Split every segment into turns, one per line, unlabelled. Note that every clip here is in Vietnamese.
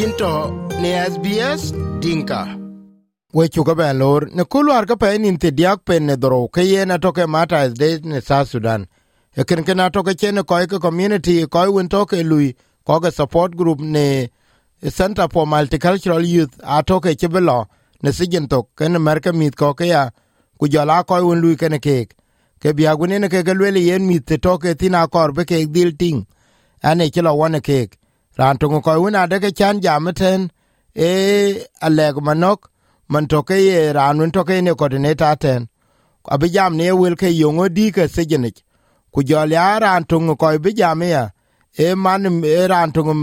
yinto ne SBS Dinka. We chuka ben lor ne kulwar ka pe nin te diak pen ne doro ke ye na toke mata as de ne South Sudan. E ken ken toke chene koi ke community koi win toke lui ko ke support group ne Center for Multicultural Youth a toke chebelo ne sigin tok ken merke mit koke ya ku jala ko win lui ken kek. Ke biagune ne keke ke lwele yen mit te toke tina kor be kek dil ting. Ane chila wane kek ran tungu ko wina de chan jameten e aleg manok man toke ye ran win toke ne coordinator ten. Abi jam ne wil ke yongo di ke sejenik ku jol ya ran tungu ko bi jam ya. E man e ran tungu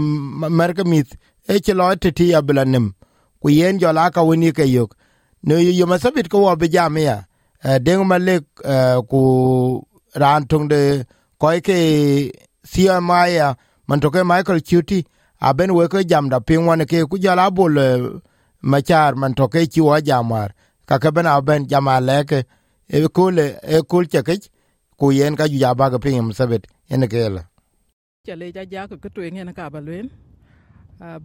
merke mit. E ti lo ti ablanim ku yen jola ka wini ke yok. Ne yo masabit ko bi jam ya. Deng malek ku ran tung de ko ke siamaya man toke Michael Chuti aben we ko e jam da ping wan ke ku jala bol eh, machar man toke chi wa jamar ka ke ben aben jama leke e kule e kul cheke ku yen ka ju jaba ga ping sabet en ke la.
Chale ja ja ko to ngen ka ba len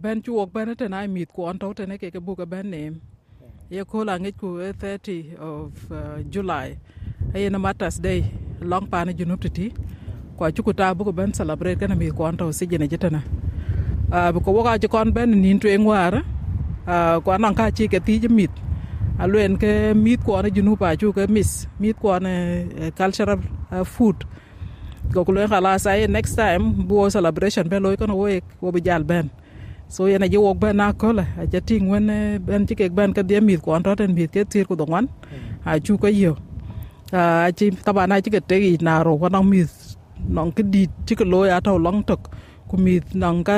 ben chuok ben e te na mit ko on to te ne ke ke bu ka ben ne. Ye ko la ngi ku e 30 of uh, July. Ayena matas day long Pan ne junub kwa chukuta bu ko ben celebrate kana mi ko on to si jene jitana. Uh, bu ko woka ci kon ben nin tu engwara. Uh, ko nan ka ci ke ti mit alwen ke mit ko na junu pa chu ke mis mit ko na uh, cultural uh, food. Ko len khala sai next time bu celebration be loy kono wo wo bi jal ben. So yana ji wok ben na ko la a ja ting wen ben ci ke ben ka de mit ko on ten mit ke tir ko dongwan a chu ko yo a ci tabana ci ke te na ro ko nang mit nong ke di ci ke loya a long tok. Kumit nong ka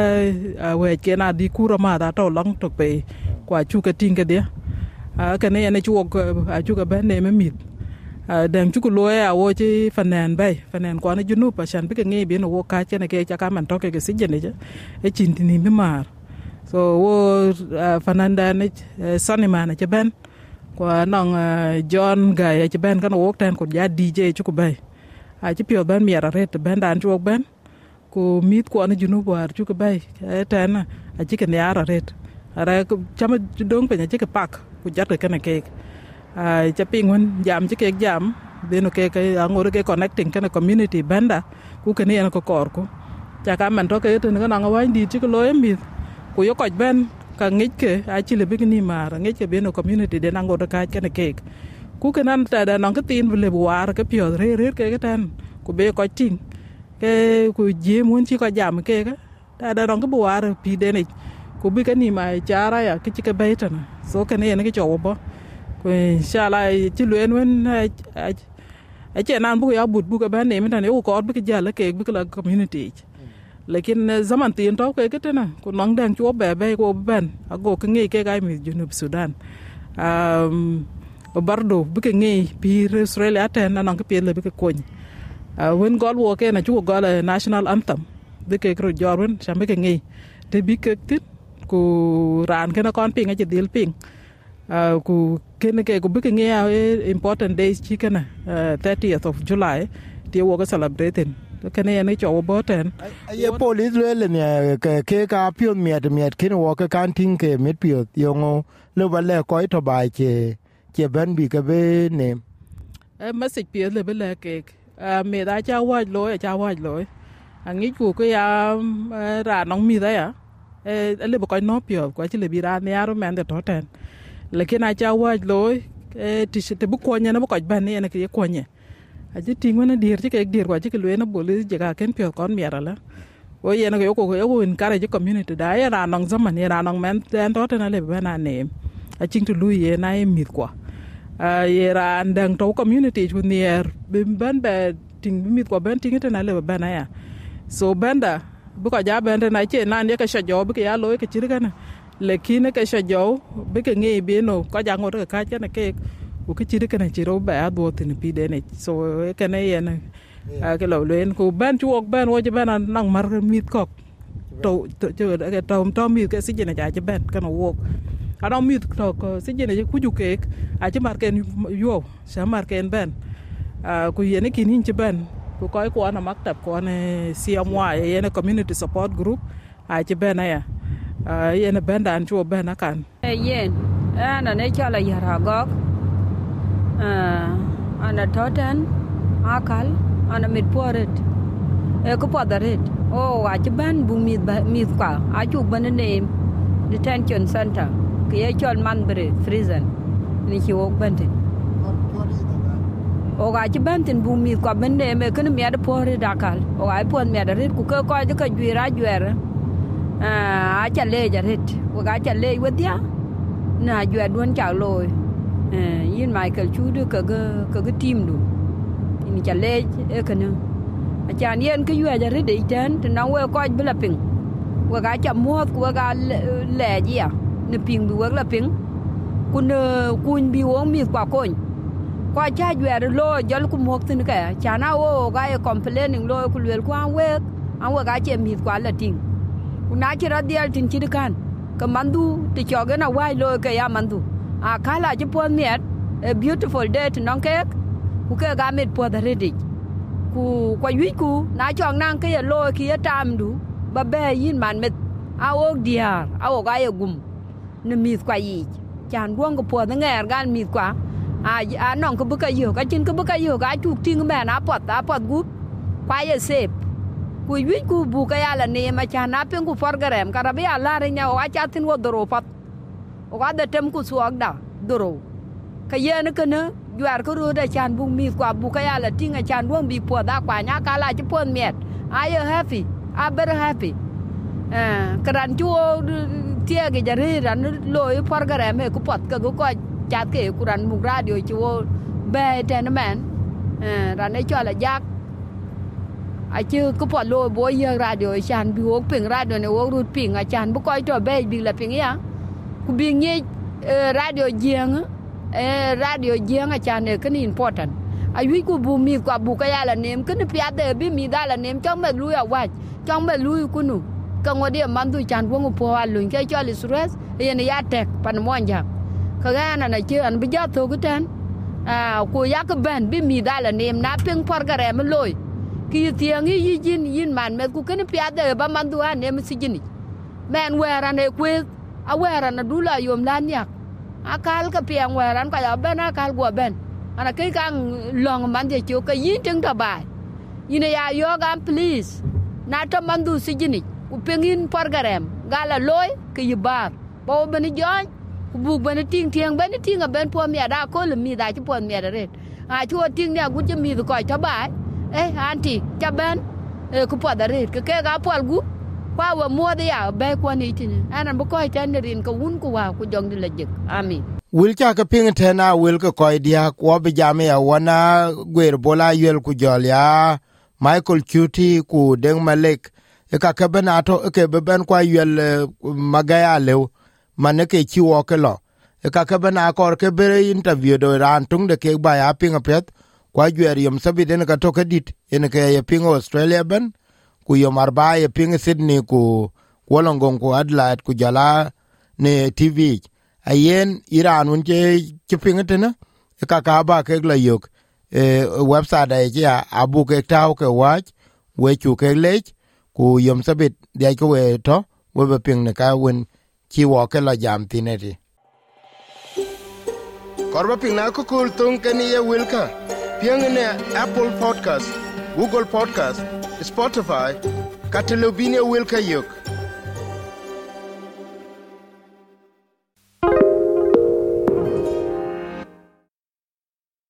we ke na di kura ma da to long tok pe. Kwa chu ke ka ke dia. A ke ne ne chu ok a chu ke ben ne me mit. Uh, dang chu ko loya wo chi fanan bay fanan kwa ne junu pa shan bi ke ngi bi no wo ka che ne ke cha ka man to ke ke si je ne je. E chin ti ni mi mar so wo uh, fanan da ne e, sani ma ne che ben. Kwa nong john ga e che ben kan wo ten ko ya dj chu ko bay a chi pio ben mi ra ret ben dan chu ben ko mit ko na junu war chu ka bay etana a chi ka nyara ara cam dong piny aci chi pak, ku jat ka kene ke a cha wen, jam ci ke jam. De no ke ke connecting kene community banda ku ke yen ko kor ko cha ka man to ke te na nga wa ndi chi ko lo emith ku yo ko ben ka ŋic ke a chi le bi ni mar ngich ke bino community den nango kaac kene na ku ke nan ta da nang ka tin le war ke pio re re ke ke tan ku be ko ting ke ku je mun chi ko jam ke ka ta da rong ke buar pi de ne ku bi ka ni ma chara ya ke chi ke be ta na so ke ne ne ke cho bo ku inshallah chi luen wen a che nan bu ya but bu ke ba ne mi ta ne ku ko bi ke ja le ke bi ke la community. Lekin zaman tin to ke ke na ku nong dang chu be be ko ben a go ke ngi ke ga mi junub sudan. Um bardo bi ke ngi pi Israel aten na nang ke pi le bi ke kony uh, wen gol wo ke na chu gol national anthem de ke kro jorwen wen chambe ke ngi te bi ke tit ku ran ke na kon ping a dil ping ku ken ke ku bi ke ngi important days chi kana 30th of july ti wo ga celebrating kene ne cho bo ten
ye police le le ne ke ke ka pio miet miet kin wo ke kan tin ke mit pio yo yongo le ba le ko to ba che che ban bi ka be ne
e message pio le bele ke me da cha wa lo cha wa lo a ngi ku ko ya ra nong mi da ya e le ko no pio ko chi le bi ra ne aro men de to ten le ke na cha wa lo e ti se te bu ko nya na bu ko ban ne ne ke ko nya a ji ti na dir ti ke dir ko chi ke le na le je ga ken pio kon mi ra la o ye na ko ko ko in kare ji community da ya ra nong zaman ya ra nong men ten to ten le ba na ne a ching tu lu ye na e mi ko yera ye to community ju nier. Bim ban be ting mit ko ben ting tena le ben ya so benda bu ko ja ben na che nan ye ka sha jo, bu ya lo ke chir le kine ke sha jo, bu ke ngi bi no ko ja ngor ka cha na ke ku ke chir kana chiro ba a do tin pi de ne. So e ke ne ye na. Ke lo len ku ben chu ok ben wo je ben nang mar mit ko to to ke to to mit ke si je na ja je ben kana wo ana mit to ko si jene ku ju ke a ci marken yo sa marken ben. A ku yene kinin ci ben. Ku koy ko ana maktab ko ana CMY yene community support group a ci ben ya uh, yen ben dan chu ben akan.
E yen ana ne chala yara gok ana toten akal ana mit poret e ko podaret o wa ci ban bu mit mit kwa. A ban ne detention center ye chol manbre prison ni ci wok bante o ga ci bantin bu mi kwa bende me kun mi ada pore dakal. O ga pon mi ada rit ku ko ko ka jwira jwera a cha le ja rit o ga cha le wadia na jwa don cha loy yin michael chu du ka ga ka ga tim du ni cha le e kana a cha yen ka ywa ja rit de ten na we ko bla ping. Wa ga cha mo ku ga le ji ya ne ping bi wa la ping. Kun kun bi wong mi kwa kon kwa cha jwer lo jol ku mok tin ka cha na wo ga e complaining lo ku lel ku an we an wo ga che mi kwa la ting ku na chi ra dial tin chi kan ka mandu ti cho ga na wai lo ka ya mandu a kala ji pon miet a beautiful day to non kek ku ke ga mit po da redi ku kwa yu ku na chong nang ke lo ki ya tam du ba be yin man mit a wo diar a wo ga ye gum ne mi kwa yi chan ruong ko po da nger gan mi kwa à à nong ko buka yo ka chin ko buka yo ka chu ting me na pot ta pot gu kwa ye sep ku wi ku bu ka ya la ne ma cha na pen ku for garem ka rabi ala re nya wa cha tin wo doro pot o ga da tem ku suok da doro ka ye ne kana jwar ko ro da chan bu mi kwa bu ka ya la ting a chan ruong bi po da kwa nya ka la chi pon miet a ye happy a ber happy eh kran chu tie ge jare ran lo for garem ku pot ka ku ko chat ke ku ran muk radio chu wo be ten men ran ne cho la jak a chi ku po lo bo ye radio chan bi wok ping radio ne wok rut ping a chan bu ko to be bi la ping ya ku bi nge radio jeng e radio jeng a chan ne kan important a yu ku bu mi ku bu ka ya la nem kan pya de bi mi da la nem chong me lu ya wa chong me lu ku nu ka ngodi man du chan wo po wa lun ke cho li sures ye ne ya tek pan mo njang ka ga na na che an bi ja to ku ten a ku ya ka ben bi mi da la nem na ping por ga re me loy ki tiang yi jin yin man me ku ken pya de ba mandu an nem si jini men wera ne ku a wera na du la yom lan yak a kal ka piang wera ka ya ben a kal go ben ana kai kang long man je chu ka yin ting ta bai yin ya yo gam please. Na to man du si jini ku pengin porgarem ga gala loy ke yibar bo ben ku buk bani ting tieng bani ting a ben po mi da ko le mi da ti pon mi da ret a chu ting ne gu chi mi ko ta ba e anti ta ben e ku po da ret ke ke ga pol gu kwa wa mo da ya be ko ni tin ana bu ko ta ne rin ko un ku wa ku jong di le jik. Amin.
Wil cha ka ping tena wil ko koy dia ko bi jame ya wana gwer bola yel ku jol ya. Michael cutie ku deng malek ka ke ben ato ke be ben kwa yel magaya lew mane ke chi wo ke lo. Ka ke ben akor ke be interview do ran tung de ke ba ya pinga pet kwa gyer yom sabi den ka to ke en ke ye pinga australia ben ku yom arba ye pinga sydney ku wolongon ku adelaide ku jala ne tv ayen iran un ke pinga tena ka ka ba ke la yok. E website ya abu ke ke wach we ke lech ku yom sabit de ko we to we be ping ne ka wen ki wo ke la jam tineri korba ping na ko kul tung ke ni ye wilka pieng ne apple podcast, google podcast, spotify katelobine wilka yok